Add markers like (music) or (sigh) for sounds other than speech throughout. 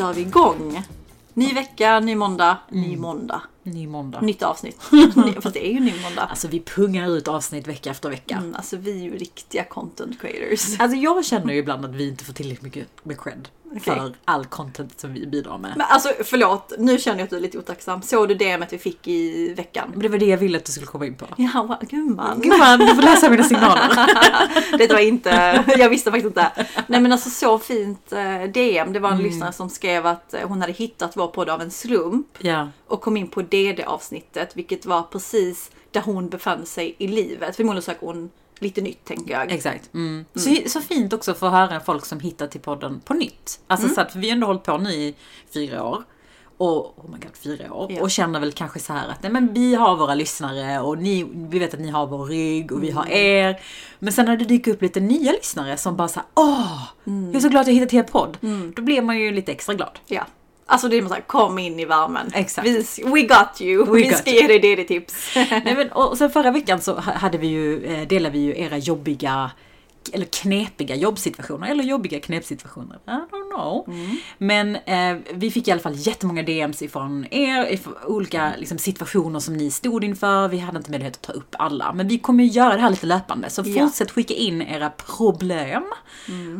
kör vi igång. Ny vecka, ny måndag, ny måndag. Ny måndag. Nytt avsnitt. (laughs) Fast det är ju ny måndag. Alltså vi pungar ut avsnitt vecka efter vecka. Mm, alltså vi är ju riktiga content creators. Alltså jag känner ju ibland att vi inte får tillräckligt mycket med cred Okej. för all content som vi bidrar med. Men alltså förlåt, nu känner jag att du är lite otacksam. Såg du DMet vi fick i veckan? Men det var det jag ville att du skulle komma in på. Ja, gumman. Gumman, du får läsa mina signaler. (laughs) Det var inte, jag visste faktiskt inte. Nej men alltså så fint eh, DM. Det var en Mm. lyssnare som skrev att eh, hon hade hittat vår podd av en slump. Ja. och kom in på DD-avsnittet, vilket var precis där hon befann sig i livet. Förmodligen söker hon lite nytt, tänker jag. Exakt. Mm. Så, så fint också för att höra folk som hittar till podden på nytt. Alltså så att vi har ändå hållit på nu i fyra år. Och, oh my god, fyra år. Ja. Och känner väl kanske så här att nej, men vi har våra lyssnare och ni, vi vet att ni har vår rygg och vi har er. Men sen när det dyker upp lite nya lyssnare som bara såhär, åh, jag är så glad att jag hittat er podd. Då blir man ju lite extra glad. Ja. Alltså det är så här, kom in i värmen. Exakt. Vi, we got you. We vi got ska you. ge dig DD-tips. (laughs) Nej, men, och sen förra veckan så ha- hade vi ju, eh, delade vi ju era jobbiga eller knepiga jobbsituationer, eller jobbiga knepsituationer. I don't know. Men eh, vi fick i alla fall jättemånga DMs ifrån er, ifrån olika liksom, situationer som ni stod inför. Vi hade inte möjlighet att ta upp alla. Men vi kommer ju göra det här lite löpande. Så Ja. fortsätt skicka in era problem.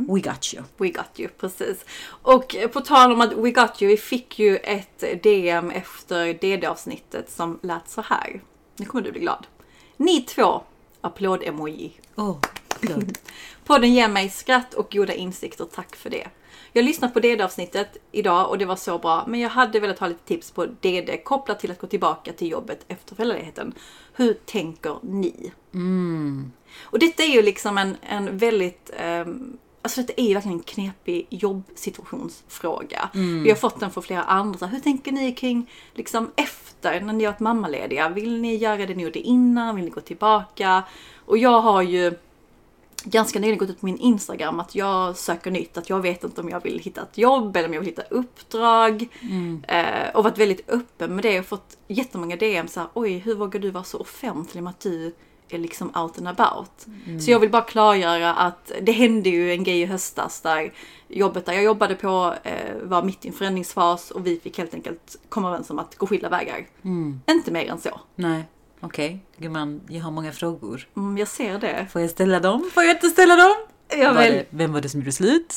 We got you. We got you, precis. Och eh, på tal om att we got you, vi fick ju ett DM efter DD-avsnittet som lät så här. Nu kommer du bli glad. Ni två, applåd-emoji. Oh, good. Podden ger mig skratt och goda insikter, tack för det. Jag lyssnade på DD-avsnittet idag och det var så bra, men jag hade velat ha lite tips på DD kopplat till att gå tillbaka till jobbet efter föräldraledigheten. Hur tänker ni? Och detta är ju liksom en, en väldigt, ehm, alltså detta är ju verkligen en knepig jobbsituationsfråga. Vi har fått den från flera andra. Hur tänker ni kring liksom efter när ni har varit mammalediga? Vill ni göra det ni gjorde innan? Vill ni gå tillbaka? Och jag har ju ganska nyligen gått ut på min Instagram att jag söker nytt, att jag vet inte om jag vill hitta ett jobb eller om jag vill hitta uppdrag. Eh, och varit väldigt öppen med det och fått jättemånga DM så här, oj hur vågar du vara så offentlig med att du är liksom out and about. Så jag vill bara klargöra att det hände ju en grej i höstas där jobbet där jag jobbade på eh, var mitt i en förändringsfas och vi fick helt enkelt komma överens om att gå skilda vägar. Inte mer än så. Nej, okej. Gumman, jag har många frågor. Mm, jag ser det. Får jag ställa dem? Får jag inte ställa dem? Jag, Var väl, det, vem var det som gjorde slut?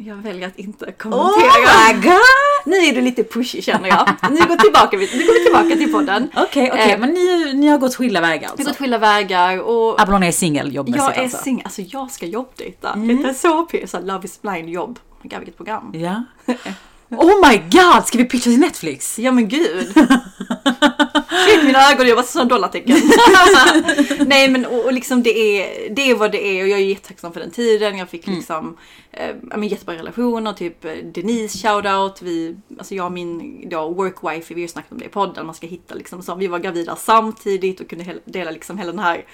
jag väljer att inte Oh kommentera. my god! Nu är du lite pushy känner jag. Nu går, tillbaka, nu går vi tillbaka till podden. Okej, okej, Eh, men ni, ni har gått skilda vägar Vi har alltså? gått skilda vägar och Ablon är singel jobbmässigt jag är alltså? singel. Alltså jag ska jobbdejta. Mm. Det är så pirr. Så Love is blind jobb. Oh my God, vilket program. Ja. (laughs) Oh my god, ska vi pitcha till Netflix? Ja men gud. (laughs) Shit mina ögon, jag var sån dollartecken. (laughs) Nej men och, och liksom det är, det är vad det är och jag är jättetacksam för den tiden. Jag fick liksom eh, ja, men jättebra relationer, typ eh, Denise shoutout. Vi, alltså jag och min då workwife, vi har ju snackat om det i podden, man ska hitta liksom så. Vi var gravida samtidigt och kunde dela liksom hela den här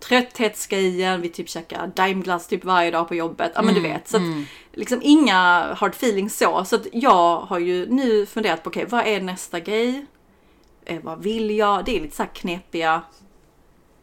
trötthetsgrejen, vi typ käkar daimglass typ varje dag på jobbet. Ja men du vet. Så att, liksom inga hard feelings så. Så att jag har ju nu funderat på okej, vad är nästa grej? Eh, vad vill jag? Det är lite så här knepiga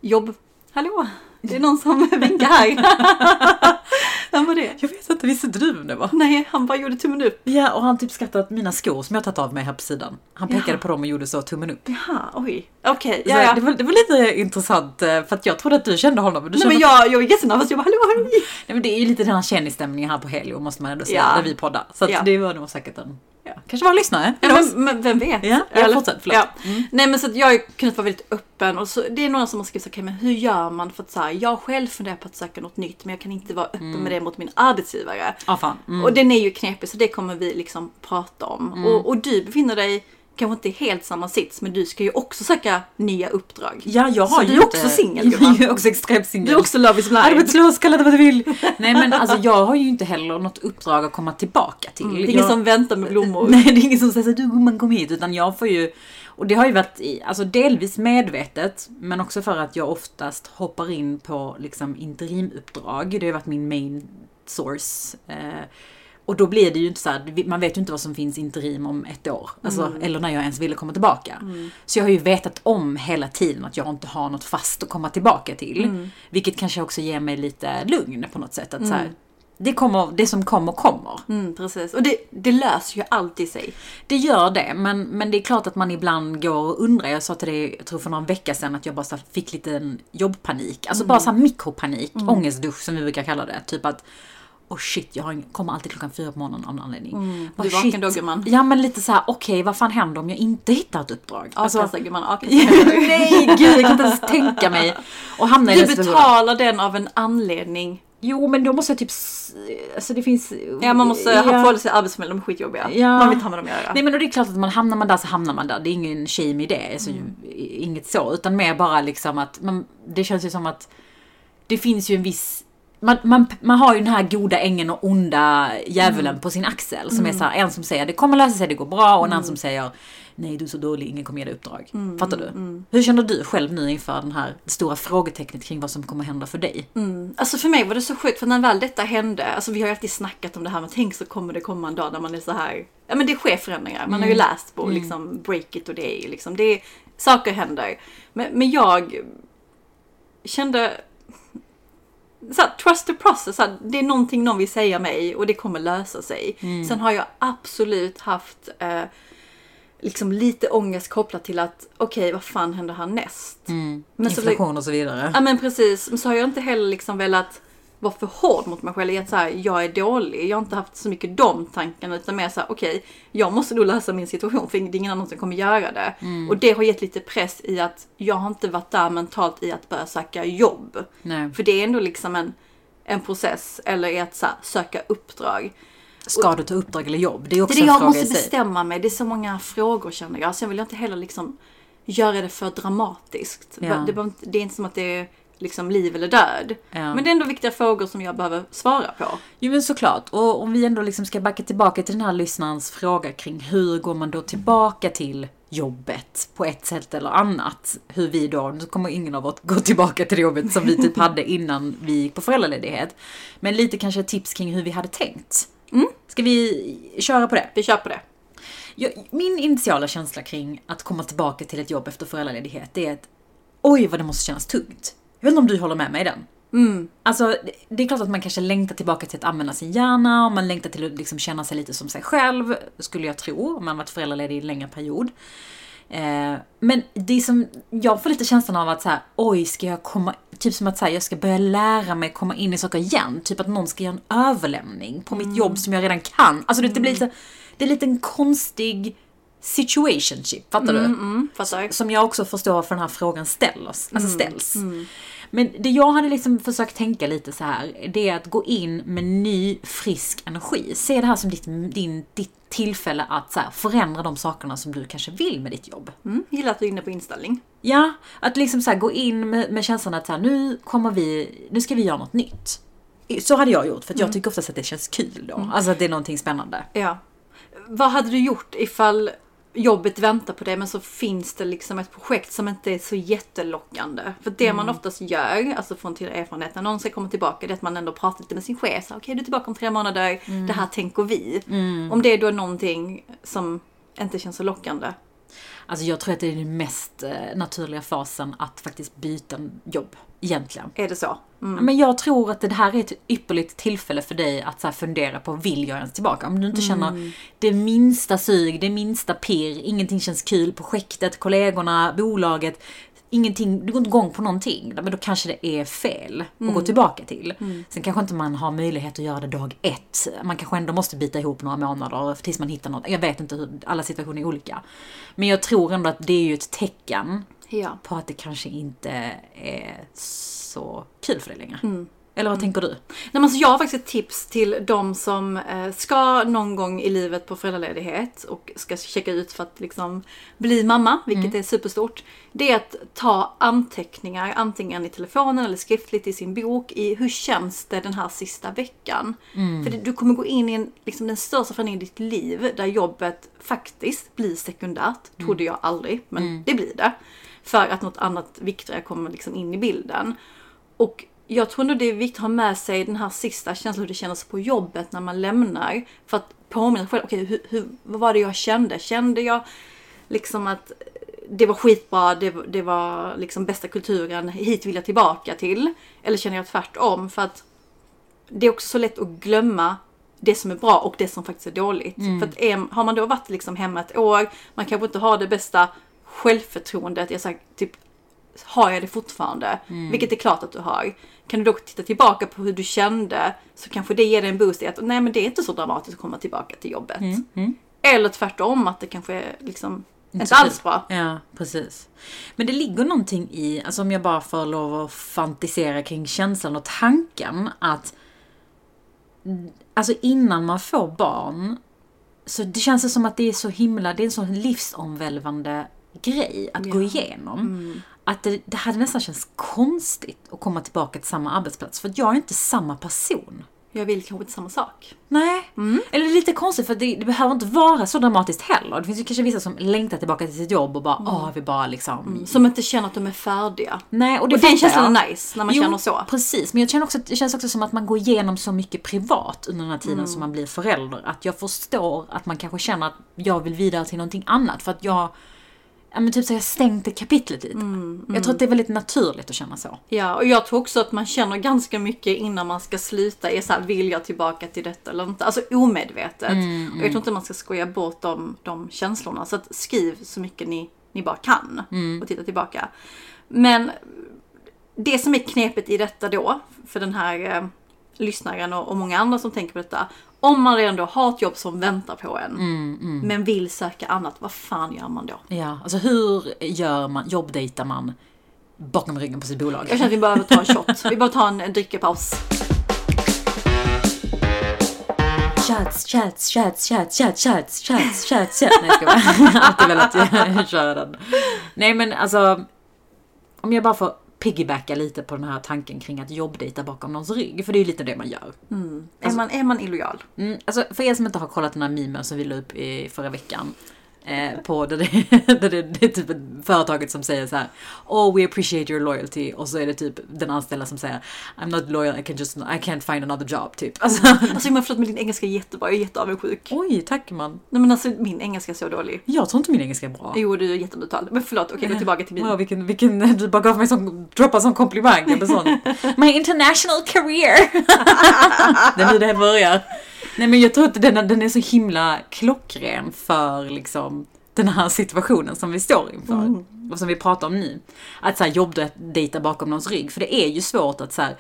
jobb... Hallå? Det är någon som (laughs) vinkar här. (laughs) Vem var det? Jag vet inte, visste inte du vem det var? Nej, han bara gjorde tummen upp. Ja, och han typ skrattade åt mina skor som jag tagit av mig här på sidan. Han pekade Jaha. på dem och gjorde så, tummen upp. Jaha, oj. Okej, Så ja, ja. det, var, det var lite intressant eh, för att jag trodde att du kände honom. Men du Nej kände men jag, jag är jättenervös. Jag bara hallå, hej. Nej, men det är ju lite den här kändisstämningen här på Helio måste man ändå säga, Ja. när vi poddar. Så att Ja. det var nog säkert en, ja, kanske var en lyssnare. Ja, men, men vem vet? Ja, ja, Eller- fortsätt, förlåt. Mm. Nej men så att jag har kunnat vara väldigt öppen och så, det är några som har skrivit så okej men hur gör man för att så här, jag själv funderar på att söka något nytt men jag kan inte vara öppen med det mot min arbetsgivare. Ja, fan. Mm. Och den är ju knepig så det kommer vi liksom prata om. Och, och du befinner dig kanske inte helt samma sits men du ska ju också söka nya uppdrag. Ja, jag Så har du ju är också singel, (laughs) Jag gumman. är också extremt singel. Du är också love is blind. Arbetslös, kalla det vad du vill. (laughs) Nej men alltså jag har ju inte heller något uppdrag att komma tillbaka till. Mm, det är ingen jag... som väntar med blommor. (laughs) Nej det är ingen som säger såhär, du gumman kom hit. Utan jag får ju, och det har ju varit i, alltså delvis medvetet, men också för att jag oftast hoppar in på liksom interimuppdrag. Det har ju varit min main source. Eh, och då blir det ju inte så här, man vet ju inte vad som finns interim om ett år. Alltså, Eller när jag ens ville komma tillbaka. Så jag har ju vetat om hela tiden att jag inte har något fast att komma tillbaka till. Vilket kanske också ger mig lite lugn på något sätt. Att så här, det, kommer, det som kommer, kommer. Mm, precis. Och det, det löser ju alltid sig. Det gör det, men, men det är klart att man ibland går och undrar. Jag sa till dig, jag tror för några veckor sedan, att jag bara fick lite jobbpanik. Alltså bara så här mikropanik, mm. ångestdusch som vi brukar kalla det. Typ att oh shit, jag har, kommer alltid klockan fyra på morgonen av någon anledning. Mm. Du är vaken då gumman. Ja men lite så här: okej okay, vad fan händer om jag inte hittar ett uppdrag? A-kassa alltså, gumman, a-kassa. (laughs) nej gud, jag kan inte ens tänka mig. Och hamna i Du betalar den av en anledning. Jo men då måste jag typ, alltså det finns... Ja man måste ja. ha policy arbetsförmedling, de är skitjobbiga. Ja. Man vill inte ha med dem att göra. Nej men är det klart att man hamnar man där så hamnar man där. Det är ingen shame i det. Alltså, mm. Inget så. Utan mer bara liksom att, man, det känns ju som att det finns ju en viss man, man, man har ju den här goda ängeln och onda djävulen mm. på sin axel. Som mm. är så här, en som säger det kommer lösa sig, det går bra. Och en annan mm. som säger nej du är så dålig, ingen kommer ge dig uppdrag. Mm. Fattar du? Mm. Hur känner du själv nu inför den här stora frågetecknet kring vad som kommer hända för dig? Mm. Alltså för mig var det så sjukt, för när väl detta hände, alltså vi har ju alltid snackat om det här med tänk så kommer det komma en dag när man är så här, ja men det sker förändringar. Man har ju läst på liksom break it och det är ju liksom, det är, saker händer. Men, men jag kände så här, trust the process. Så här, det är någonting någon vill säga mig och det kommer lösa sig. Mm. Sen har jag absolut haft eh, liksom lite ångest kopplat till att okej, okay, vad fan händer härnäst? Mm. Inflation och så vidare. Ja men precis. Men så har jag inte heller liksom velat vara för hård mot mig själv i att så här, jag är dålig. Jag har inte haft så mycket de tankarna utan mer så här, okej, okay, jag måste då lösa min situation för det är ingen annan som kommer göra det. Mm. Och det har gett lite press i att jag har inte varit där mentalt i att börja söka jobb. Nej. För det är ändå liksom en, en process eller i att så här, söka uppdrag. Ska du ta uppdrag eller jobb? Det är också det är det jag måste bestämma mig. Det är så många frågor känner jag. Sen vill jag inte heller liksom göra det för dramatiskt. Ja. Det, det är inte som att det är liksom liv eller död. Ja. Men det är ändå viktiga frågor som jag behöver svara på. Jo men såklart. Och om vi ändå liksom ska backa tillbaka till den här lyssnarens fråga kring hur går man då tillbaka till jobbet på ett sätt eller annat. Hur vi då, nu kommer ingen av oss gå tillbaka till det jobbet som vi typ (laughs) hade innan vi gick på föräldraledighet. Men lite kanske tips kring hur vi hade tänkt. Mm. Ska vi köra på det? Vi kör på det. Jag, min initiala känsla kring att komma tillbaka till ett jobb efter föräldraledighet är att oj vad det måste kännas tungt. Jag vet inte om du håller med mig i den? Mm. Alltså, det är klart att man kanske längtar tillbaka till att använda sin hjärna och man längtar till att liksom känna sig lite som sig själv, skulle jag tro, om man varit föräldraledig i en längre period. Eh, men det som, jag får lite känslan av att så här, oj, ska jag komma, typ som att så här, jag ska börja lära mig komma in i saker igen. Typ att någon ska göra en överlämning på mm. mitt jobb som jag redan kan. Alltså det, det blir lite, det är lite en konstig situationship, fattar mm, du? Mm, fattar. Som jag också förstår varför den här frågan ställs, alltså mm, ställs. Men det jag hade liksom försökt tänka lite så här, det är att gå in med ny, frisk energi. Se det här som ditt, din, ditt tillfälle att så här, förändra de sakerna som du kanske vill med ditt jobb. Mm, gillar att du är inne på inställning. Ja, att liksom så här, gå in med, med känslan att så här, nu kommer vi, nu ska vi göra något nytt. Så hade jag gjort, för jag mm. tycker oftast att det känns kul då. Mm. Alltså att det är någonting spännande. Ja. Vad hade du gjort ifall jobbet väntar på dig men så finns det liksom ett projekt som inte är så jättelockande. För det mm. man oftast gör, alltså från till erfarenhet när någon ska komma tillbaka, det är att man ändå pratar lite med sin chef. Okej, okay, du är tillbaka om tre månader, mm. det här tänker vi. Mm. Om det då är någonting som inte känns så lockande. Alltså jag tror att det är den mest eh, naturliga fasen att faktiskt byta jobb. Egentligen. Är det så? Mm. Men jag tror att det här är ett ypperligt tillfälle för dig att så fundera på, vill jag ens tillbaka? Om du inte känner mm. det minsta sug, det minsta pirr, ingenting känns kul, projektet, kollegorna, bolaget, ingenting, du går inte igång på någonting, men då kanske det är fel att mm. gå tillbaka till. Mm. Sen kanske inte man har möjlighet att göra det dag ett. Man kanske ändå måste bita ihop några månader tills man hittar något. Jag vet inte hur, alla situationer är olika. Men jag tror ändå att det är ju ett tecken ja. på att det kanske inte är så kul för dig längre. Mm. Eller vad mm. tänker du? Nej, men alltså jag har faktiskt ett tips till de som eh, ska någon gång i livet på föräldraledighet och ska checka ut för att liksom bli mamma, vilket mm. är superstort. Det är att ta anteckningar, antingen i telefonen eller skriftligt i sin bok, i hur känns det den här sista veckan? Mm. För du kommer gå in i en, liksom den största förändringen i ditt liv där jobbet faktiskt blir sekundärt. Mm. Trodde jag aldrig, men mm. det blir det. För att något annat viktigare kommer liksom in i bilden. Och jag tror nog det är viktigt att ha med sig den här sista känslan hur det kändes på jobbet när man lämnar. För att påminna sig själv, okej okay, hur, vad var det jag kände? Kände jag liksom att det var skitbra, det, det var liksom bästa kulturen, hit vill jag tillbaka till? Eller känner jag tvärtom? För att det är också så lätt att glömma det som är bra och det som faktiskt är dåligt. För att är, har man då varit liksom hemma ett år, man kanske inte har det bästa självförtroendet, jag sagt, typ har jag det fortfarande? Vilket är klart att du har. Kan du då titta tillbaka på hur du kände så kanske det ger dig en boost i att nej men det är inte så dramatiskt att komma tillbaka till jobbet. Eller tvärtom att det kanske är liksom inte så alls bra. Ja, precis. Men det ligger någonting i, alltså om jag bara får lov att fantisera kring känslan och tanken att Alltså innan man får barn så det känns som att det är så himla, det är en sån livsomvälvande grej att gå igenom. Att det, det hade nästan känts konstigt att komma tillbaka till samma arbetsplats för att jag är inte samma person. Jag vill kanske inte samma sak. Nej. Eller lite konstigt för det, det behöver inte vara så dramatiskt heller. Det finns ju kanske vissa som längtar tillbaka till sitt jobb och bara åh, vi bara liksom... Som inte känner att de är färdiga. Nej, och det Och den känslan är nice när man Jo, känner så. precis. Men jag känner också, det känns också som att man går igenom så mycket privat under den här tiden som man blir förälder. Att jag förstår att man kanske känner att jag vill vidare till någonting annat. För att jag, ja men typ så jag stängt det kapitlet lite. Jag tror att det är väldigt naturligt att känna så. Ja, och jag tror också att man känner ganska mycket innan man ska sluta. Är så här, vill jag tillbaka till detta eller inte? Alltså omedvetet. Och jag tror inte man ska skoja bort de, de känslorna. Så att skriv så mycket ni, ni bara kan och titta tillbaka. Men det som är knepet i detta då, för den här eh, lyssnaren och, och många andra som tänker på detta. Om man redan då har ett jobb som väntar på en, men vill söka annat, vad fan gör man då? Ja, alltså hur gör man, jobbdejtar man bakom ryggen på sitt bolag? Jag känner att vi behöver ta en shot. (laughs) Vi behöver ta en, en drickepaus. Chats, chats, chats, chats, chats, chats, chats, chats, chats. Nej jag skojar bara. (laughs) Alltid velat (laughs) köra den. Nej men alltså. Om jag bara får piggybacka lite på den här tanken kring att jobbdejta bakom någons rygg. För det är ju lite det man gör. är, man, är man illojal? Mm, alltså för er som inte har kollat den här memen som vi la upp i förra veckan. Eh, på där det, (laughs) där det, det är typ företaget som säger så här. Oh we appreciate your loyalty. Och så är det typ den anställda som säger I'm not loyal, I, can just, I can't find another job. Typ. Alltså, (laughs) Alltså men förlåt men din engelska är jättebra, jag är jätteavundsjuk. oj, tack man. Nej men alltså min engelska är så dålig. Jag tror inte min engelska är bra. Jo du är jättebrutal. Men förlåt, okej gå tillbaka till min. Wow, vilken, vilken, (laughs) du bara gav mig sån, droppa sån komplimang eller sån. My international career! det är nu det här börjar. Nej men jag tror att den, den är så himla klockren för liksom den här situationen som vi står inför. Och som vi pratar om nu. Att så här, jobbdejta bakom någons rygg. För det är ju svårt att så här,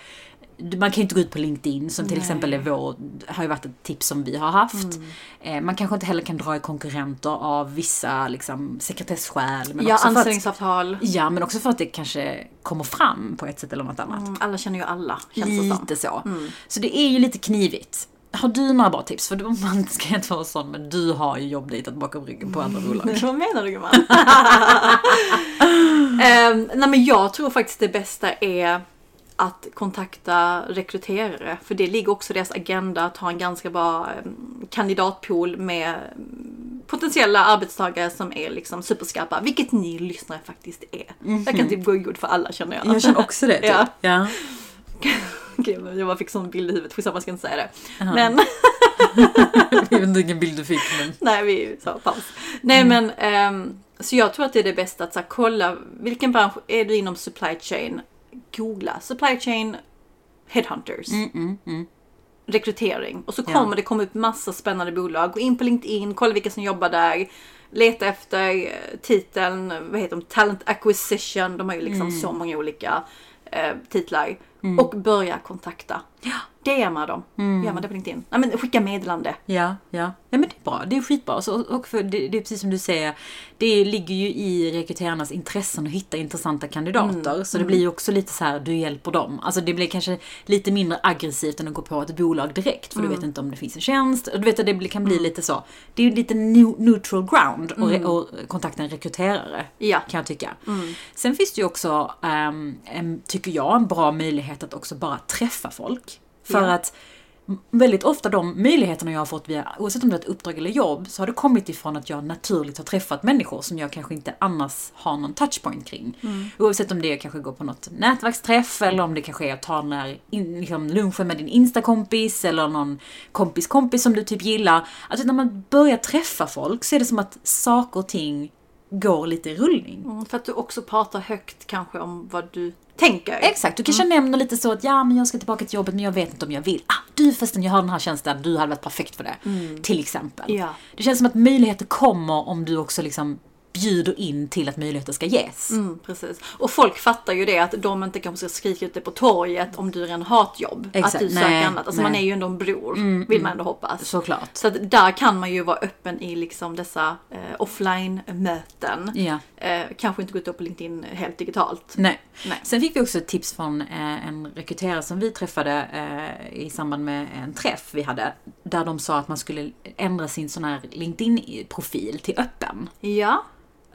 man kan ju inte gå ut på LinkedIn som till exempel är vår, har ju varit ett tips som vi har haft. Eh, man kanske inte heller kan dra i konkurrenter av vissa liksom, sekretessskäl. Men Ja, anställningsavtal. Ja, men också för att det kanske kommer fram på ett sätt eller något annat. Mm, Alla känner ju alla, känns. Mm. Lite så. Så det är ju lite knivigt. Har du några bra tips? För man ska inte vara sån, men du har ju jobbdejtat bakom ryggen på andra bolag. Vad menar du gumman? um, (laughs) nej men jag tror faktiskt det bästa är att kontakta rekryterare. För det ligger också i deras agenda att ha en ganska bra em, kandidatpool med potentiella arbetstagare som är liksom superskarpa. Vilket ni lyssnare faktiskt är. Jag kan typ gå i god för alla känner jag. Jag känner också det. Typ. (laughs) Ja. ja. Okej, jag bara fick sån bild i huvudet. Skitsamma, jag ska inte säga det. Men (laughs) Jag vet inte vilken bild du fick. Men... Nej, vi sa paus. Nej, men ehm, så jag tror att det är det bästa att så här, kolla vilken bransch är du inom supply chain? Googla supply chain headhunters. Rekrytering. Och så Ja. kommer det komma upp massa spännande bolag. Gå in på LinkedIn, kolla vilka som jobbar där. Leta efter eh, titeln, vad heter de? Talent acquisition. De har ju liksom så många olika eh, titlar. Mm. Och börja kontakta. DMa dem. Gör man det på LinkedIn? Nej, men skicka meddelande. Ja, ja. Ja men det är bra. Det är skitbra. Så, och för det, det är precis som du säger. Det ligger ju i rekryterarnas intressen att hitta intressanta kandidater. Så det blir ju också lite så här, du hjälper dem. Alltså det blir kanske lite mindre aggressivt än att gå på ett bolag direkt. För du vet inte om det finns en tjänst. Och du vet att det kan bli lite så. Det är ju lite neutral ground att re- att kontakta en rekryterare. Ja. Kan jag tycka. Sen finns det ju också, ehm, en, tycker jag, en bra möjlighet att också bara träffa folk. För Ja. att väldigt ofta de möjligheterna jag har fått via, oavsett om det är ett uppdrag eller jobb, så har det kommit ifrån att jag naturligt har träffat människor som jag kanske inte annars har någon touchpoint kring. Oavsett om det är kanske går på något nätverksträff eller om det kanske är att ta den här in, liksom lunchen med din instakompis eller någon kompis kompis som du typ gillar. Alltså när man börjar träffa folk så är det som att saker och ting går lite i rullning. Mm, för att du också pratar högt kanske om vad du tänker. Exakt, du kanske nämner lite så att ja men jag ska tillbaka till jobbet men jag vet inte om jag vill. Ah, du förresten jag har den här tjänsten, du hade varit perfekt för det. Till exempel. Ja. Det känns som att möjligheter kommer om du också liksom bjuder in till att möjligheter ska ges. Mm, precis. Och folk fattar ju det att de inte kanske ska skrika ut det på torget om du redan har ett jobb. Exakt. Att du söker Nej, annat. Alltså man nej. är ju ändå en bror, vill man ändå hoppas. Såklart. Så att där kan man ju vara öppen i liksom dessa eh, offline-möten. Ja. Eh, kanske inte gå ut på LinkedIn helt digitalt. Nej. Nej. Sen fick vi också ett tips från eh, en rekryterare som vi träffade eh, i samband med en träff vi hade. Där de sa att man skulle ändra sin sån här LinkedIn-profil till öppen. Ja,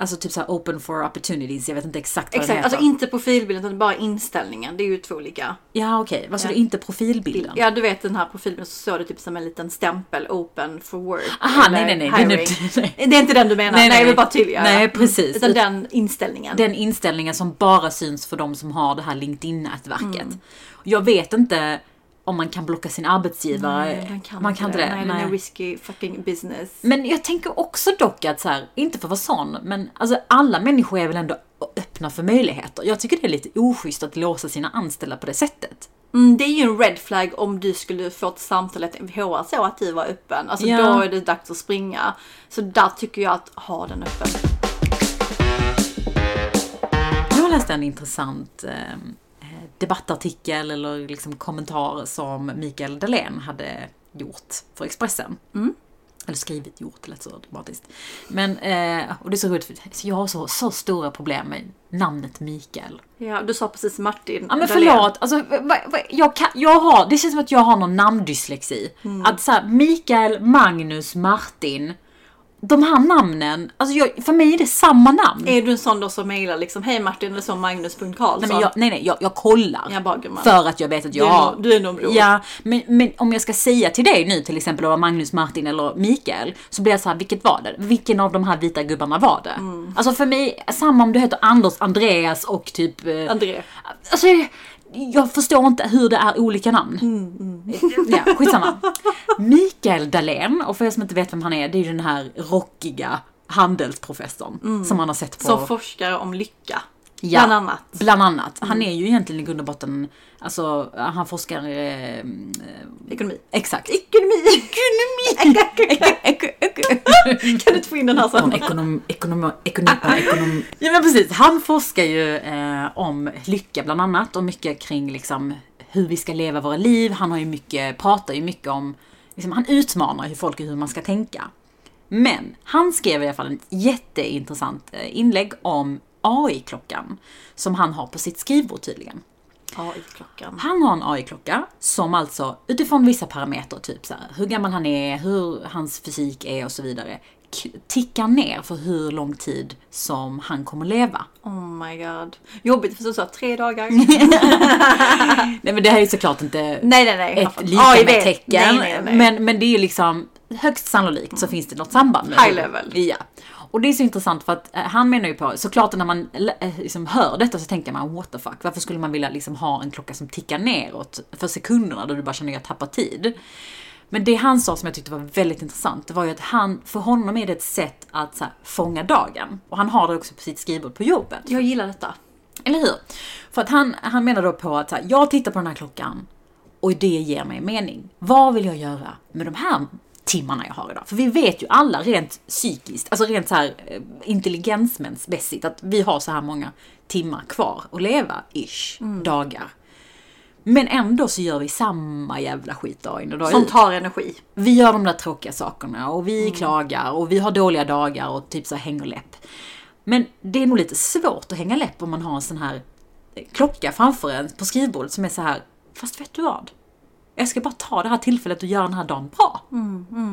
Alltså typ så här open for opportunities, jag vet inte exakt vad den exakt. heter. Alltså inte profilbilden utan bara inställningen. Det är ju två olika. Ja okej, vad sa du? Inte profilbilden? Ja, du vet den här profilbilden så står det typ som en liten stämpel open for work. Aha, nej, nej, nej, det är hiring. (laughs) nej. Det är inte den du menar. Nej, Nej, nej, jag vill bara tydliggöra. Nej, precis. Utan den inställningen. Den inställningen som bara syns för de som har det här LinkedIn-nätverket. Mm. Jag vet inte om man kan blocka sin arbetsgivare. Nej, den kan man kan inte det. Nej, den är Nej. risky fucking business. Men jag tänker också dock att så här, inte för att vara sån, men alltså alla människor är väl ändå öppna för möjligheter. Jag tycker det är lite oschysst att låsa sina anställda på det sättet. Mm, det är ju en red flag om du skulle få ett samtal att HR så att du var öppen. Alltså Ja. då är det dags att springa. Så där tycker jag att ha den öppen. Jag läste en intressant eh, debattartikel eller liksom kommentar som Mikael Dahlén hade gjort för Expressen. Eller skrivit, gjort, det lät så dramatiskt. Men, eh, och det är så roligt, för jag har så, så stora problem med namnet Mikael. Ja, du sa precis Martin. Ja men förlåt, alltså, jag, kan, jag har, det känns som att jag har någon namndyslexi. Att så här, Mikael, Magnus, Martin. De här namnen, alltså jag, för mig är det samma namn. Är du en sån då som mejlar liksom hej Martin eller så Magnus.Karlsson? Nej, men jag, nej, nej, jag, jag kollar. Jag bara, för att jag vet att Du jag är har... du är nog bror. Ja, men, men om jag ska säga till dig nu till exempel om Magnus, Martin eller Mikael. Så blir jag så här, vilket var det? Vilken av de här vita gubbarna var det? Mm. Alltså för mig, samma om du heter Anders, Andreas och typ... eh, André. Alltså, jag förstår inte hur det är olika namn. Mm, (laughs) Ja, skitsamma. Mikael Dahlén, och för er som inte vet vem han är, det är ju den här rockiga handelsprofessorn som man har sett på... Som forskare om lycka. Ja, Bland annat. Bland annat. Han är ju egentligen i grund och botten, alltså han forskar... Eh, Ekonomi. exakt. Ekonomi! Ekonomi! (laughs) (laughs) kan du inte få in den här sen? Ekonom, ekonom, ekonom, ekonom. (laughs) Ja men precis, han forskar ju eh, om lycka bland annat och mycket kring liksom hur vi ska leva våra liv. Han har ju mycket, pratar ju mycket om, liksom, han utmanar ju folk i hur man ska tänka. Men han skrev i alla fall ett jätteintressant eh, inlägg om AI-klockan som han har på sitt skrivbord tydligen. Ja, i klockan. Han har en AI-klocka som alltså utifrån vissa parametrar, typ så här, hur gammal han är, hur hans fysik är och så vidare, tickar ner för hur lång tid som han kommer leva. Oh my god. Jobbigt för du sa tre dagar. (laughs) Nej men det här är ju såklart inte nej, nej, nej. ett lika med vet. tecken. Nej, nej, nej. Men, men det är ju liksom högst sannolikt så finns det något samband. Med High level. Ja. Och det är så intressant för att eh, han menar ju på, såklart när man eh, liksom hör detta så tänker man what the fuck, varför skulle man vilja liksom ha en klocka som tickar neråt för sekunderna då du bara känner att jag tappar tid. Men det han sa som jag tyckte var väldigt intressant, det var ju att han, för honom är det ett sätt att så här, fånga dagen. Och han har det också på sitt skrivbord på jobbet. Jag gillar detta. Eller hur? För att han, han menar då på att så här, jag tittar på den här klockan och det ger mig mening. Vad vill jag göra med de här timmarna jag har idag? För vi vet ju alla rent psykiskt, alltså rent så här eh, intelligensmässigt att vi har så här många timmar kvar att leva, ish, dagar. Men ändå så gör vi samma jävla skit dag in och dag Som ut. tar energi. Vi gör de där tråkiga sakerna och vi klagar och vi har dåliga dagar och typ så hänger läpp. Men det är nog lite svårt att hänga läpp om man har en sån här eh, klocka framför en på skrivbordet som är så här, fast vet du vad? Jag ska bara ta det här tillfället och göra den här dagen bra.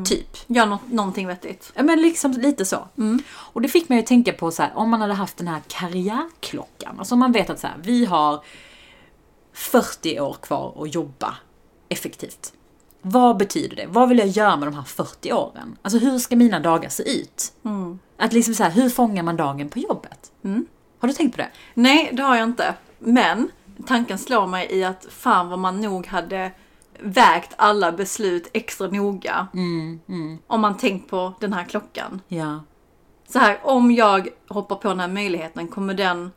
Typ. Gör nå- någonting vettigt. Ja men liksom lite så. Och det fick mig att tänka på så här, om man hade haft den här karriärklockan. Alltså om man vet att så här, vi har 40 år kvar att jobba effektivt. Vad betyder det? Vad vill jag göra med de här 40 åren? Alltså hur ska mina dagar se ut? Att liksom så här, hur fångar man dagen på jobbet? Har du tänkt på det? Nej, det har jag inte. Men tanken slår mig i att fan vad man nog hade vägt alla beslut extra noga. Mm, Om man tänkt på den här klockan. Ja. så här, om jag hoppar på den här möjligheten, kommer den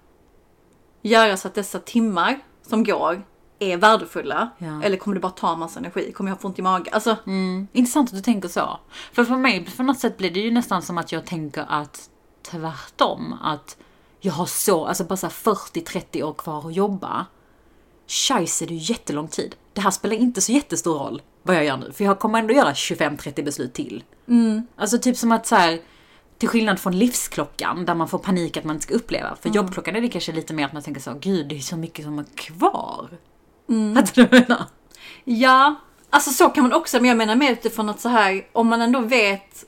göra så att dessa timmar som går är värdefulla? Ja. Eller kommer det bara ta massa energi? Kommer jag få ont i magen? Alltså, Mm, intressant att du tänker så. För för mig, på något sätt blir det ju nästan som att jag tänker att tvärtom. Att jag har så, alltså bara så här 40-30 år kvar att jobba. Scheisse, det är ju jättelång tid. Det här spelar inte så jättestor roll vad jag gör nu. För jag kommer ändå göra 25-30 beslut till. Alltså typ som att så här. Till skillnad från livsklockan där man får panik att man inte ska uppleva. För jobbklockan är det kanske lite mer att man tänker så, gud det är så mycket som är kvar. Fattar du vad jag menar? Ja, alltså så kan man också, men jag menar mer utifrån att så här, om man ändå vet,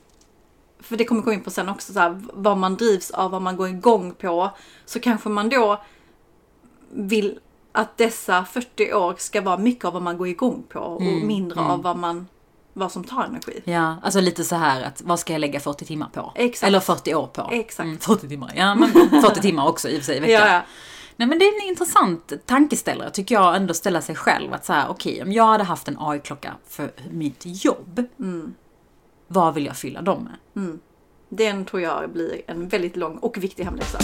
för det kommer gå in på sen också, så här, vad man drivs av, vad man går igång på, så kanske man då vill att dessa 40 år ska vara mycket av vad man går igång på och mindre av vad man, vad som tar energi. Ja, alltså lite så här att vad ska jag lägga 40 timmar på? Exakt. Eller 40 år på? Exakt. Mm, 40 timmar, ja men 40 timmar också i och för sig i veckan. Ja. Nej men det är en intressant tankeställare tycker jag ändå ställa sig själv att så här, okej om jag hade haft en AI-klocka för mitt jobb. Mm. Vad vill jag fylla dem med? Den tror jag blir en väldigt lång och viktig hemläxa.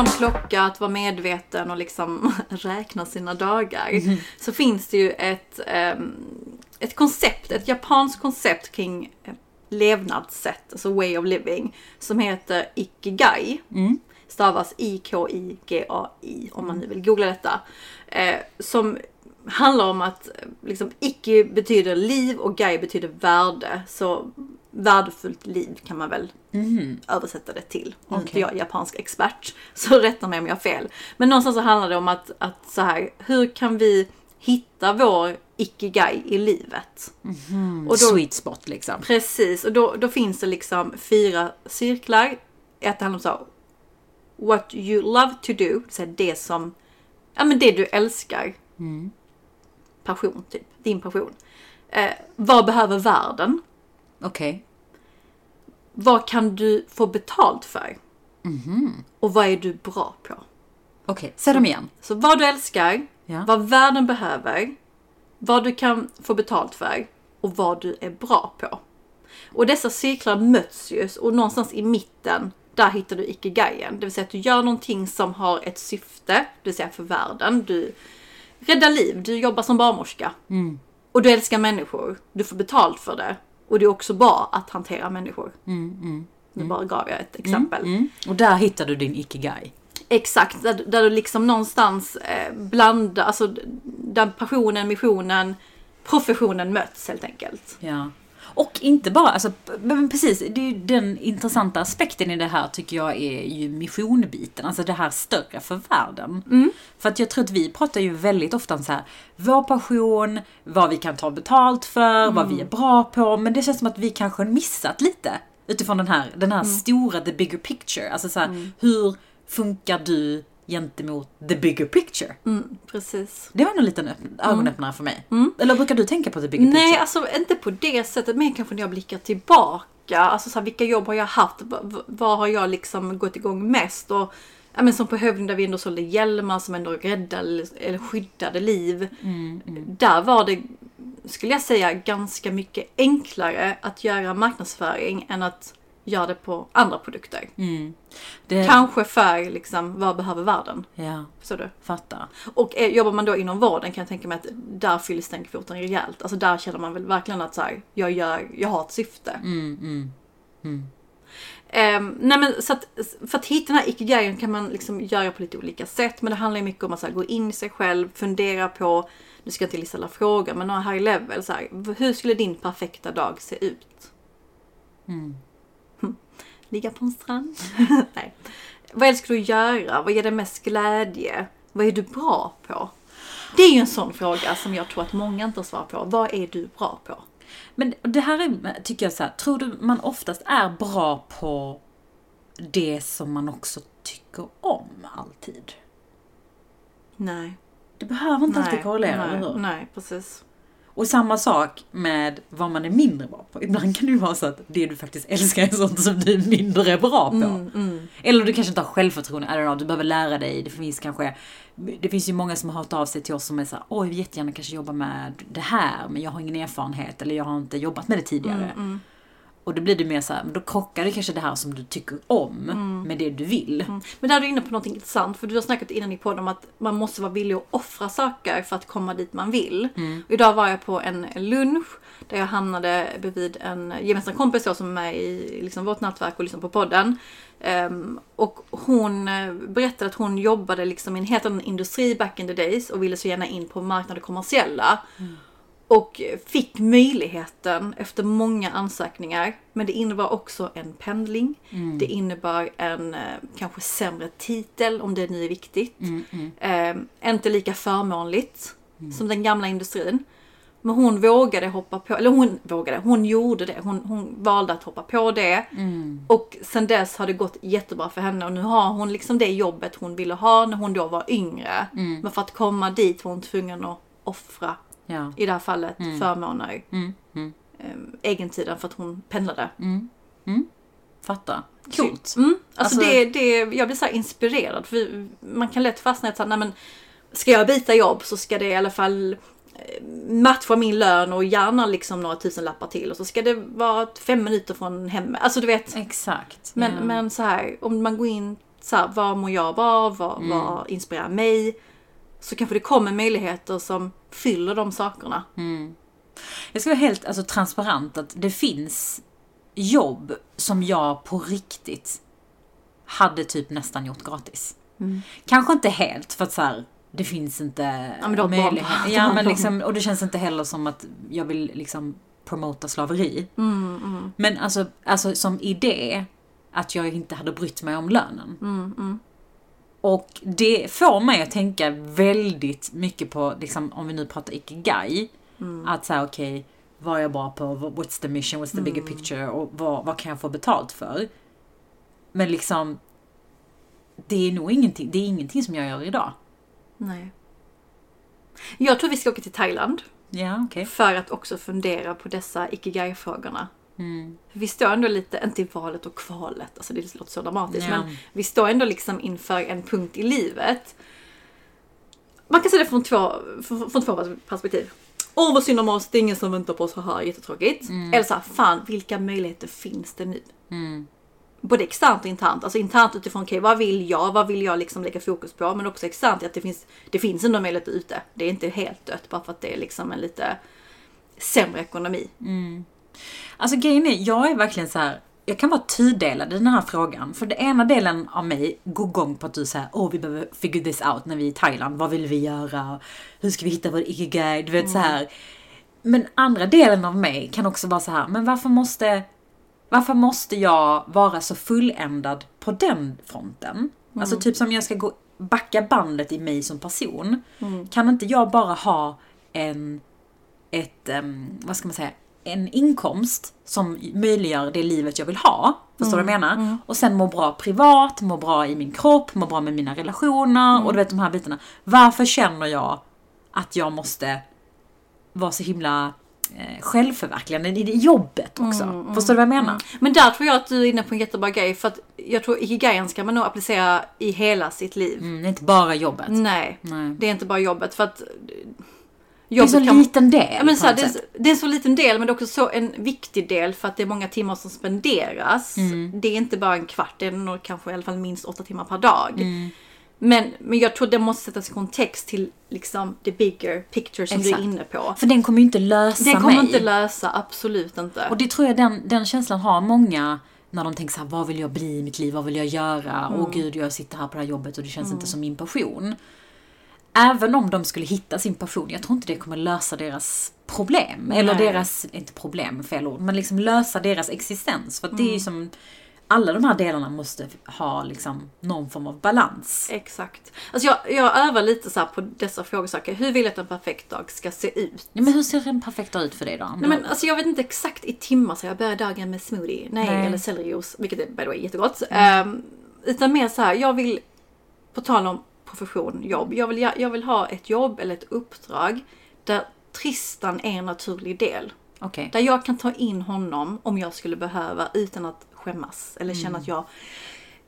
Handlar om klocka, att vara medveten och liksom (laughs) räkna sina dagar. Så finns det ju ett, ehm, ett koncept, ett japanskt koncept kring eh, levnadssätt, alltså way of living, som heter Ikigai. Stavas I-K-I-G-A-I om man nu vill googla detta. Eh, som handlar om att eh, liksom, Iki betyder liv och Gai betyder värde. Så värdefullt liv kan man väl översätta det till. Om inte Okej. jag är japansk expert (laughs) så rätta mig om jag har fel. Men någonstans så handlar det om att, att så här, hur kan vi hitta vår ikigai i livet? Och då- Sweet spot liksom. Precis, och då, då finns det liksom fyra cirklar. Ett handlar om så här, what you love to do, så här det som, ja men det du älskar. Passion typ, din passion. Eh, vad behöver världen? Okej. Vad kan du få betalt för? Och vad är du bra på? Okej, säg dem igen. Så vad du älskar, Ja. vad världen behöver, vad du kan få betalt för och vad du är bra på. Och dessa cirklar möts ju och någonstans i mitten där hittar du ikigaien. Det vill säga att du gör någonting som har ett syfte, det vill säga för världen. Du räddar liv, du jobbar som barnmorska. Och du älskar människor, du får betalt för det. Och det är också bra att hantera människor. Nu bara gav jag ett exempel. Mm. Och där hittar du din ikigai. Exakt, där, där du liksom någonstans eh, blandar, alltså där passionen, missionen, professionen möts helt enkelt. Ja. Och inte bara, alltså, precis, det är den intressanta aspekten i det här tycker jag är ju missionbiten, alltså det här större för världen. För att jag tror att vi pratar ju väldigt ofta om så här, vår passion, vad vi kan ta betalt för, vad vi är bra på, men det känns som att vi kanske har missat lite utifrån den här, den här stora, the bigger picture. Alltså så här, hur funkar du gentemot the bigger picture? Mm, precis. Det var en liten öpp- ögonöppnare för mig. Eller brukar du tänka på the bigger Nej, picture? alltså inte på det sättet, men kanske när jag blickar tillbaka. Alltså så här, vilka jobb har jag haft? Vad har jag liksom gått igång mest? Och, ja, men som på Hövding där vi ändå sålde hjälmar som ändå räddade eller skyddade liv. Där var det, skulle jag säga, ganska mycket enklare att göra marknadsföring än att göra det på andra produkter. Det, Kanske för liksom, vad behöver världen? Ja, Förstår du? fattar. Och eh, jobbar man då inom vården kan jag tänka mig att där fylls den kvoten rejält. Alltså där känner man väl verkligen att så här, jag, gör, jag har ett syfte. Mm, Ehm, nej men så att, för att hitta den här ikigaien kan man liksom göra på lite olika sätt. Men det handlar ju mycket om att så här, gå in i sig själv, fundera på, nu ska jag inte lista alla frågor, men några high level. Så här, hur skulle din perfekta dag se ut? Ligga på en strand? (laughs) nej. Vad älskar du att göra? Vad ger dig mest glädje? Vad är du bra på? Det är ju en sån fråga som jag tror att många inte har svar på. Vad är du bra på? Men det här är, tycker jag så här, tror du man oftast är bra på det som man också tycker om alltid? Nej. Det behöver inte alltid korrelera, nej, eller hur? nej, precis. Och samma sak med vad man är mindre bra på. Ibland kan det ju vara så att det du faktiskt älskar är sånt som du är mindre bra på. Mm, Eller du kanske inte har självförtroende, I don't know, du behöver lära dig. Det finns kanske, det finns ju många som har hört av sig till oss som är såhär, oj jag vill jättegärna kanske jobba med det här, men jag har ingen erfarenhet eller jag har inte jobbat med det tidigare. Mm, Och då blir det mer så här, men då krockar det kanske det här som du tycker om med det du vill. Mm. Men där är du inne på något intressant, för du har snackat innan i podden om att man måste vara villig att offra saker för att komma dit man vill. Och idag var jag på en lunch där jag hamnade bredvid en gemensam kompis då, som är med i liksom, vårt nätverk och lyssnar på podden. Ehm, och hon eh, berättade att hon jobbade liksom i en helt annan industri back in the days och ville så gärna in på marknaden kommersiella. Och fick möjligheten efter många ansökningar. Men det innebar också en pendling. Det innebar en eh, kanske sämre titel om det nu är viktigt. Eh, inte lika förmånligt som den gamla industrin. Men hon vågade hoppa på, eller hon vågade, hon gjorde det. Hon, hon valde att hoppa på det. Och sen dess har det gått jättebra för henne och nu har hon liksom det jobbet hon ville ha när hon då var yngre. Men för att komma dit var hon tvungen att offra Ja. i det här fallet förmåner. Mm, mm, Um, egentiden för att hon pendlade. fattar. Coolt. Mm. Alltså, Alltså- det, det, jag blir så här inspirerad. För vi, man kan lätt fastna i att nej men ska jag byta jobb så ska det i alla fall eh, matcha min lön och gärna liksom några tusen lappar till. Och så ska det vara fem minuter från hemmet. Alltså du vet. Exakt. Men, ja. men så här, om man går in så här, vad mår jag av? Vad, Mm. vad inspirerar mig? Så kanske det kommer möjligheter som fyller de sakerna. Mm. Jag ska vara helt alltså, transparent att det finns jobb som jag på riktigt hade typ nästan gjort gratis. Kanske inte helt för att så här, det finns inte Mm. Ja, men möjlighet. (laughs) Ja, men liksom, och det känns inte heller som att jag vill liksom promota slaveri. Mm, Men alltså, alltså som idé att jag inte hade brytt mig om lönen. Och det får mig att tänka väldigt mycket på, liksom, om vi nu pratar ikigai, Mm. att säga okej, vad är jag bra på? What's the mission? What's the bigger Mm. picture? Och vad, vad kan jag få betalt för? Men liksom, det är nog ingenting, det är ingenting som jag gör idag. Nej. Jag tror vi ska åka till Thailand. Ja, okej. För att också fundera på dessa ikigai-frågorna. Mm. Vi står ändå lite, inte i valet och kvalet, alltså det låter så dramatiskt, Ja. men vi står ändå liksom inför en punkt i livet. Man kan se det från två, från, från två perspektiv. Åh vad synd om oss, det är ingen som väntar på oss, haha jättetråkigt. Eller så här, fan vilka möjligheter finns det nu? Mm. Både externt och internt. Alltså internt utifrån, okej vad vill jag? Vad vill jag liksom lägga fokus på? Men också externt att det finns, det finns ändå möjligheter ute. Det är inte helt dött bara för att det är liksom en lite sämre ekonomi. Alltså grejen är, jag är verkligen så här. Jag kan vara tudelad i den här frågan. För det ena delen av mig går igång på att du säger åh vi behöver figure this out när vi är i Thailand. Vad vill vi göra? Hur ska vi hitta vår ikigai? Du vet så här. Men andra delen av mig kan också vara så här, men varför måste varför måste jag vara så fulländad på den fronten? Alltså typ som jag ska gå backa bandet i mig som person. Kan inte jag bara ha en ett, em, vad ska man säga, en inkomst som möjliggör det livet jag vill ha. Förstår du vad jag menar? Och sen må bra privat, må bra i min kropp, må bra med mina relationer och du vet de här bitarna. Varför känner jag att jag måste vara så himla eh, självförverkligande i jobbet också? Förstår du vad jag menar? Men där tror jag att du är inne på en jättebra grej. För att jag tror ikigaien ska man nog applicera i hela sitt liv. Mm, det är inte bara jobbet. Nej, Nej. det är inte bara jobbet. För att Det är så kan- liten del Ja, men så här, det, är, det är så liten del men det är också så en viktig del för att det är många timmar som spenderas. Mm. Det är inte bara en kvart, det är nog kanske i alla fall minst åtta timmar per dag. Mm. Men, men jag tror det måste sättas i kontext till liksom the bigger picture som du Exakt. är inne på. För den kommer ju inte lösa Det kommer mig. inte lösa, absolut inte. Och det tror jag den, den känslan har många när de tänker så här, vad vill jag bli i mitt liv, vad vill jag göra? Åh gud, jag sitter här på det här jobbet och det känns inte som min passion. Även om de skulle hitta sin passion, jag tror inte det kommer lösa deras problem. Eller Nej. deras, inte problem, fel ord, men liksom lösa deras existens. För att det är ju som, alla de här delarna måste ha liksom någon form av balans. Exakt. Alltså jag, jag övar lite så på dessa frågesaker. Hur vill jag att en perfekt dag ska se ut? Ja, men hur ser en perfekt dag ut för dig då? Nej, men alltså jag vet inte exakt i timmar så jag börjar dagen med smoothie. Nej, Nej. eller sellerijuice, vilket är by the way jättegott. Ehm, utan mer så här, jag vill, på tal om profession, jobb. Jag vill, jag vill ha ett jobb eller ett uppdrag där Tristan är en naturlig del. Okej. Där jag kan ta in honom om jag skulle behöva utan att skämmas eller känna att jag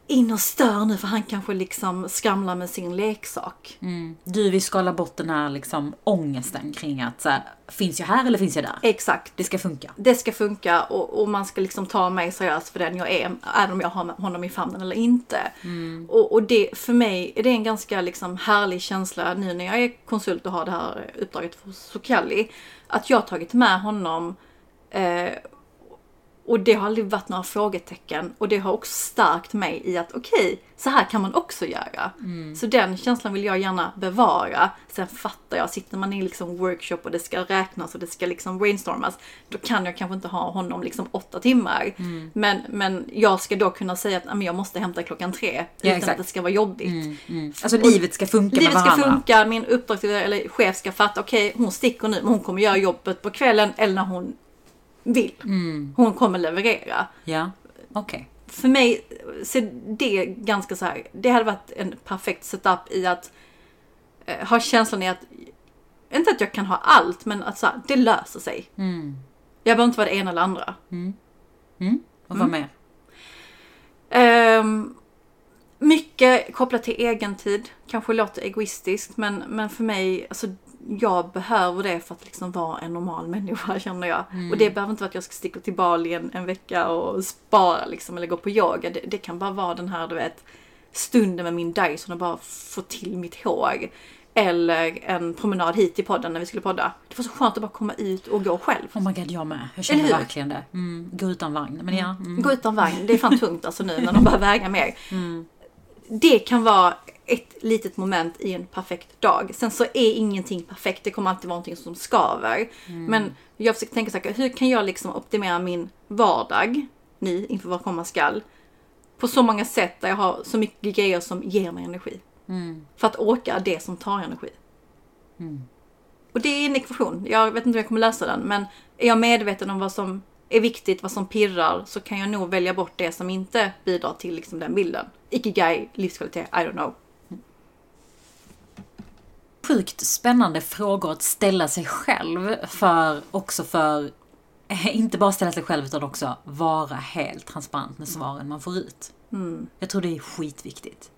in och stör nu för han kanske liksom skramlar med sin leksak. Mm. Du vill skala bort den här liksom ångesten kring att så här, finns jag här eller finns jag där? Exakt. Det ska funka. Det ska funka och, och man ska liksom ta mig seriöst för den jag är, även om jag har honom i famnen eller inte. Och, och det, för mig är det en ganska liksom härlig känsla nu när jag är konsult och har det här uppdraget för Sokali. Att jag har tagit med honom eh, och det har aldrig varit några frågetecken och det har också stärkt mig i att okej, så här kan man också göra. Så den känslan vill jag gärna bevara. Sen fattar jag, sitter man i liksom workshop och det ska räknas och det ska liksom brainstormas, då kan jag kanske inte ha honom liksom åtta timmar. Men, men jag ska då kunna säga att "Ja, men jag måste hämta klockan tre utan exakt. att det ska vara jobbigt. Mm, mm. Alltså livet ska funka Livet ska varandra. funka, min uppdragsgivare eller chef ska fatta, okej hon sticker nu men hon kommer göra jobbet på kvällen eller när hon vill. Mm. Hon kommer leverera. Ja, okej. För mig ser det ganska så här. det hade varit en perfekt setup i att eh, ha känslan i att, inte att jag kan ha allt, men att så här, det löser sig. Mm. Jag behöver inte vara det ena eller andra. Mm. Och vad mer? Ehm, mycket kopplat till egen tid. Kanske låter egoistiskt men, men för mig, alltså jag behöver det för att liksom vara en normal (laughs) människa känner jag. Och det behöver inte vara att jag ska sticka till Bali en, en vecka och spara liksom eller gå på yoga. Det, det kan bara vara den här du vet stunden med min Dyson och bara få till mitt hår. Eller en promenad hit till podden när vi skulle podda. Det var så skönt att bara komma ut och gå själv. Oh my god, jag med. Jag känner verkligen det. Mm. Gå utan vagn. Men ja. Mm. Gå utan vagn, det är fan tungt alltså nu när de börjar väga mer. Det kan vara ett litet moment i en perfekt dag. Sen så är ingenting perfekt, det kommer alltid vara någonting som skaver. Men jag försöker tänka så här, hur kan jag liksom optimera min vardag nu inför vad komma skall? På så många sätt där jag har så mycket grejer som ger mig energi. Mm. För att orka det som tar energi. Och det är en ekvation. Jag vet inte om jag kommer lösa den, men är jag medveten om vad som är viktigt, vad som pirrar, så kan jag nog välja bort det som inte bidrar till liksom, den bilden. Ikigai, livskvalitet, I don't know. Sjukt spännande frågor att ställa sig själv. För också för, eh, (laughs) inte bara ställa sig själv utan också vara helt transparent med svaren man får ut. Jag tror det är skitviktigt.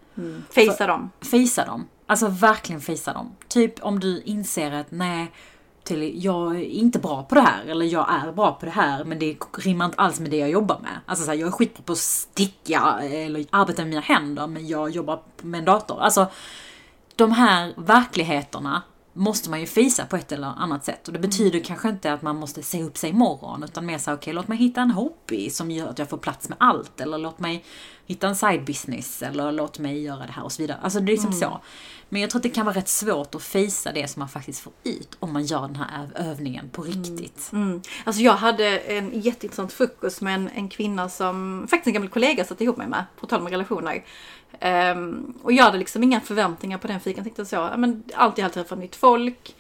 Fejsa dem. Fejsa dem. Alltså verkligen fejsa dem. Typ om du inser att nej, till, jag är inte bra på det här. Eller jag är bra på det här men det rimmar inte alls med det jag jobbar med. Alltså så här, jag är skitbra på att sticka eller arbeta med mina händer men jag jobbar med en dator. Alltså de här verkligheterna måste man ju fejsa på ett eller annat sätt. Och det betyder kanske inte att man måste se upp sig imorgon utan mer så här, okej låt mig hitta en hobby som gör att jag får plats med allt. Eller låt mig hitta en side business eller låt mig göra det här och så vidare. Alltså det är liksom så. Men jag tror att det kan vara rätt svårt att fejsa det som man faktiskt får ut om man gör den här öv- övningen på riktigt. Mm. Alltså jag hade en jätteintressant frukost med en, en kvinna som faktiskt en gammal kollega satt ihop mig med, på tal om relationer. Ehm, och jag hade liksom inga förväntningar på den fikan. Jag tänkte så, ja, men alltid har träffat nytt folk.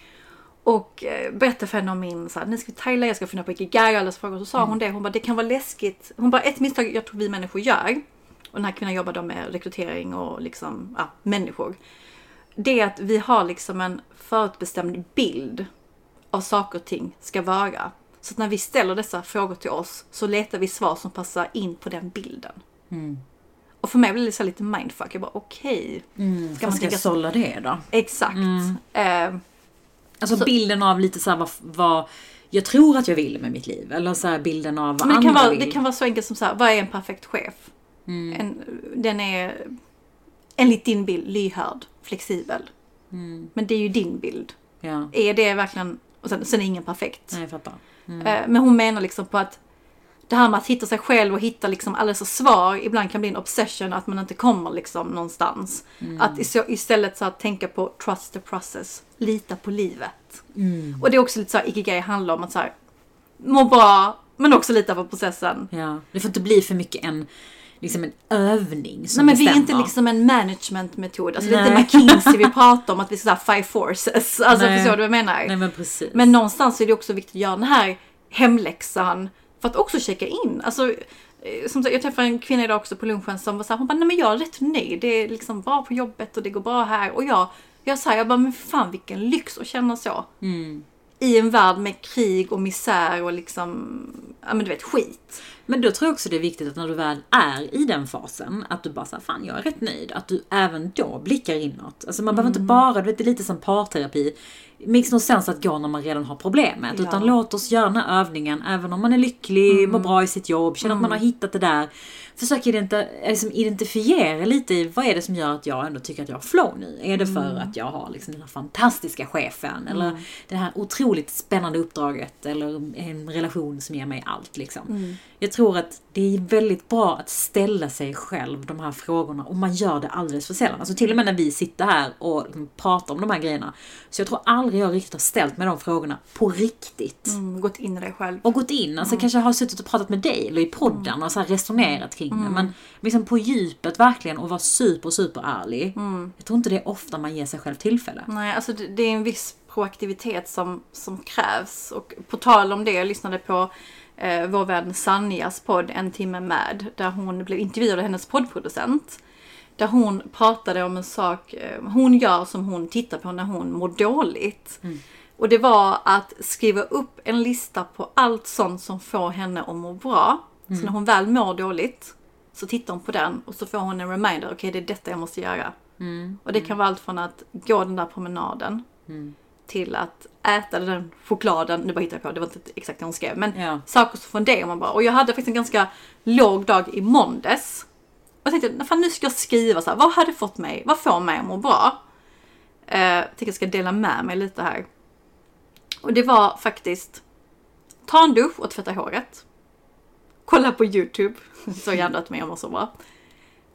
Och eh, berättade för henne om min, så här, nu ska vi thailand, jag ska fundera på ikigai och alla frågor. Så sa hon det, hon bara, det kan vara läskigt. Hon bara, ett misstag jag tror vi människor gör. Och den här kvinnan jobbar då med rekrytering och liksom, ja, människor. Det är att vi har liksom en förutbestämd bild av saker och ting ska vara. Så att när vi ställer dessa frågor till oss så letar vi svar som passar in på den bilden. Mm. Och för mig blir det så lite mindfuck. Jag bara okej. Mm, Ska man ska jag sålla det då? Exakt. Eh, Alltså Så- bilden av lite så här vad, vad jag tror att jag vill med mitt liv. Eller så bilden av vad men det kan, andra vara, vill. det kan vara så enkelt som så här, vad är en perfekt chef? Mm. En, den är enligt din bild lyhörd, flexibel. Mm. Men det är ju din bild. Ja, Är det verkligen, och sen, sen är ingen perfekt. nej, jag fattar. Mm. Eh, Men hon menar liksom på att det här med att hitta sig själv och hitta liksom alldeles så svar ibland kan bli en obsession att man inte kommer liksom någonstans. Mm. Att is- istället så att tänka på trust the process, lita på livet. Mm. Och det är också lite så här, ikigai handlar om att så här, må bra men också lita på processen. Ja, det får inte bli för mycket en, liksom en övning som Nej men vi är bestämmer. inte liksom en managementmetod, alltså det är inte Nej. McKinsey vi (laughs) pratar om att vi ska five forces. Alltså Nej. förstår du vad jag menar? Nej men precis. Men någonstans är det också viktigt att göra den här hemläxan för att också checka in. Alltså, eh, som sagt, jag träffade en kvinna idag också på lunchen som var så här, hon bara, nej men jag är rätt nöjd. Det är liksom bra på jobbet och det går bra här. Och jag, jag sa, jag bara, men fan vilken lyx att känna så. Mm. i en värld med krig och misär och liksom, ja men du vet skit. Men då tror jag också det är viktigt att när du väl är i den fasen, att du bara säger fan jag är rätt nöjd. Att du även då blickar inåt. Alltså man behöver inte bara, du vet det är lite som parterapi. Makes no sense att gå när man redan har problemet. Ja. Utan låt oss göra den här övningen även om man är lycklig, mår bra i sitt jobb, känner att man har hittat det där. Försök identi liksom identifiera lite i vad är det som gör att jag ändå tycker att jag har flow nu. Är det för att jag har liksom den här fantastiska chefen eller det här otroligt spännande uppdraget eller en relation som ger mig allt liksom. Jag tror att det är väldigt bra att ställa sig själv de här frågorna och man gör det alldeles för sällan. Alltså till och med när vi sitter här och pratar om de här grejerna. Så jag tror aldrig jag riktigt har ställt mig de frågorna på riktigt. Mm, gått in i dig själv. Och gått in, alltså kanske har suttit och pratat med dig eller i podden och så resonerat kring det. Men liksom på djupet verkligen och vara super, super ärlig. Jag tror inte det är ofta man ger sig själv tillfälle. Nej, alltså det, det är en viss proaktivitet som, som krävs. Och på tal om det, jag lyssnade på eh, vår vän Sanjas podd En timme med, där hon blev intervjuad av hennes poddproducent. Där hon pratade om en sak eh, hon gör som hon tittar på när hon mår dåligt. Och det var att skriva upp en lista på allt sånt som får henne att må bra. Så när hon väl mår dåligt så tittar hon på den och så får hon en reminder, okej det är detta jag måste göra. Och det kan vara allt från att gå den där promenaden till att äta den chokladen, nu bara hittar jag på, det var inte exakt det hon skrev, men Ja. saker som funderar man bara. Och jag hade faktiskt en ganska låg dag i måndags. Och jag tänkte, fan nu ska jag skriva så här, vad hade fått mig, vad får mig att må bra? Eh, jag tänker jag ska dela med mig lite här. Och det var faktiskt, ta en dusch och tvätta håret. Kolla på YouTube, (laughs) så hjärndött att mig mår så bra.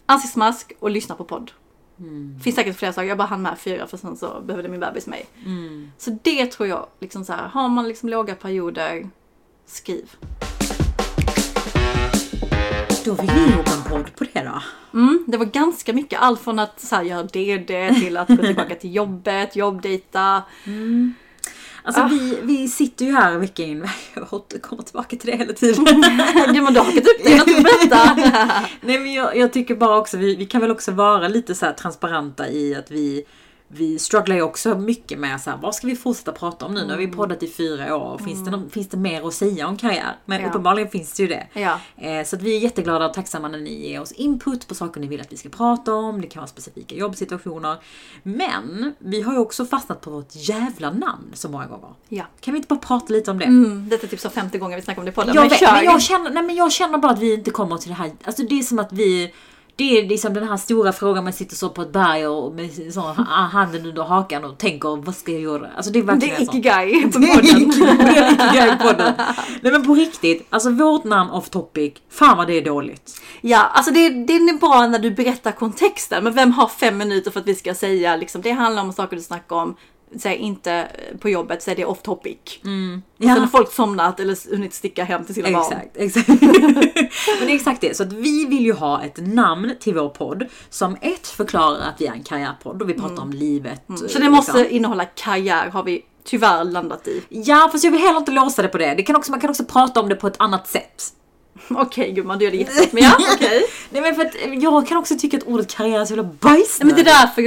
Ansiktsmask och lyssna på podd. Finns säkert fler saker, jag bara hann med fyra för sen så behövde min bebis mig. Så det tror jag, liksom så här, har man liksom låga perioder, skriv. Då fick vi ihop en podd på det då. Mm, det var ganska mycket, allt från att så här, göra DD till att gå tillbaka till jobbet, jobbdejta. Alltså Ah. vi, vi sitter ju här veckan in, (laughs) jag återkommer tillbaka till det hela tiden. (laughs) ja men du har hakat upp det, något att berätta. Nej men jag, jag tycker bara också, vi, vi kan väl också vara lite så här transparenta i att vi vi strugglar ju också mycket med så här, vad ska vi fortsätta prata om nu? Nu har vi poddat i fyra år. Finns, det, någon- finns det mer att säga om karriär? Men Ja. uppenbarligen finns det ju det. Ja. Eh, Så att vi är jätteglada och tacksamma när ni ger oss input på saker ni vill att vi ska prata om. Det kan vara specifika jobbsituationer. Men vi har ju också fastnat på vårt jävla namn så många gånger. ja. Kan vi inte bara prata lite om det? Mm, detta är typ så 50 gånger vi snackar om det i podden. Jag, men vet, men jag, känner, nej, men jag känner bara att vi inte kommer till det här. Alltså det är som att vi det är liksom den här stora frågan man sitter så på ett berg och med så handen under hakan och tänker vad ska jag göra? Alltså det är det verkligen är ikigai på podden. det är ikigai på podden. Nej men på riktigt, alltså vårt namn off topic, fan vad det är dåligt. Ja, alltså det, det är bra när du berättar kontexten. Men vem har fem minuter för att vi ska säga liksom, det handlar om saker du snackar om. Säg inte på jobbet, säg det off topic. Och sen har folk somnat eller hunnit sticka hem till sina barn. Exakt, exakt. (laughs) Men det är exakt det. Så att vi vill ju ha ett namn till vår podd som ett förklarar att vi är en karriärpodd och vi pratar om livet. Så det liksom. måste innehålla karriär har vi tyvärr landat i. Ja, fast jag vill heller inte låsa det på det. det kan också, man kan också prata om det på ett annat sätt. (laughs) Okej gumman, du gör det jättebra. Men ja, (laughs) okej. Nej men för att jag kan också tycka att ordet karriär är så jävla bajs Nej, men det är därför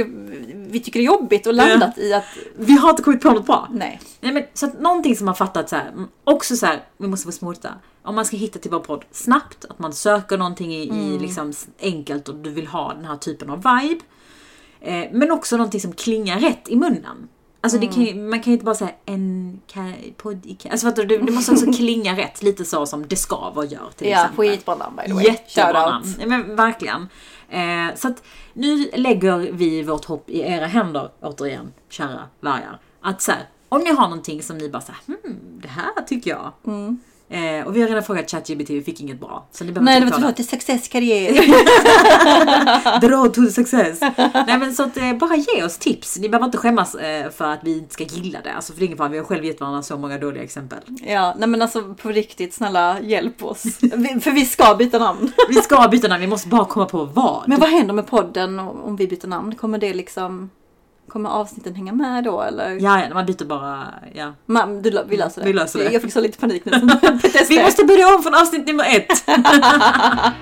vi tycker det är jobbigt och landat i att Vi har inte kommit på något bra. nej. Nej men så att någonting som man fattat så här, mm, också så här, vi måste vara smarta. Om man ska hitta till vår podd snabbt, att man söker någonting i, i liksom enkelt och du vill ha den här typen av vibe. Eh, men också någonting som klingar rätt i munnen. Alltså det kan, man kan ju inte bara säga en podd i Alltså fattar du, det måste också (laughs) klinga rätt, lite så som det ska vara gör till Ja, exempel. skitbra namn by the way. Jättebra namn. Ja, men verkligen. Eh, så att nu lägger vi vårt hopp i era händer, återigen, kära vargar. Att så här, om ni har någonting som ni bara säger, hmm, det här tycker jag. Eh, och vi har redan frågat ChatGPT, vi fick inget bra. Så behöver Nej, det inte var till success karriär. The road to success. Nej men så att eh, bara ge oss tips. Ni behöver inte skämmas eh, för att vi inte ska gilla det. Alltså för det är ingen fara, vi har själv gett varandra så många dåliga exempel. Ja, nej men alltså på riktigt, snälla hjälp oss. Vi, för vi ska byta namn. (laughs) Vi ska byta namn, vi måste bara komma på vad. Men vad händer med podden om vi byter namn? Kommer det liksom... Kommer avsnitten hänga med då eller? Ja, ja, man byter bara, ja. Man, du, vi löser det. Vi löser det. Jag fick så lite panik nu. (laughs) Vi måste börja om från avsnitt nummer ett. (laughs)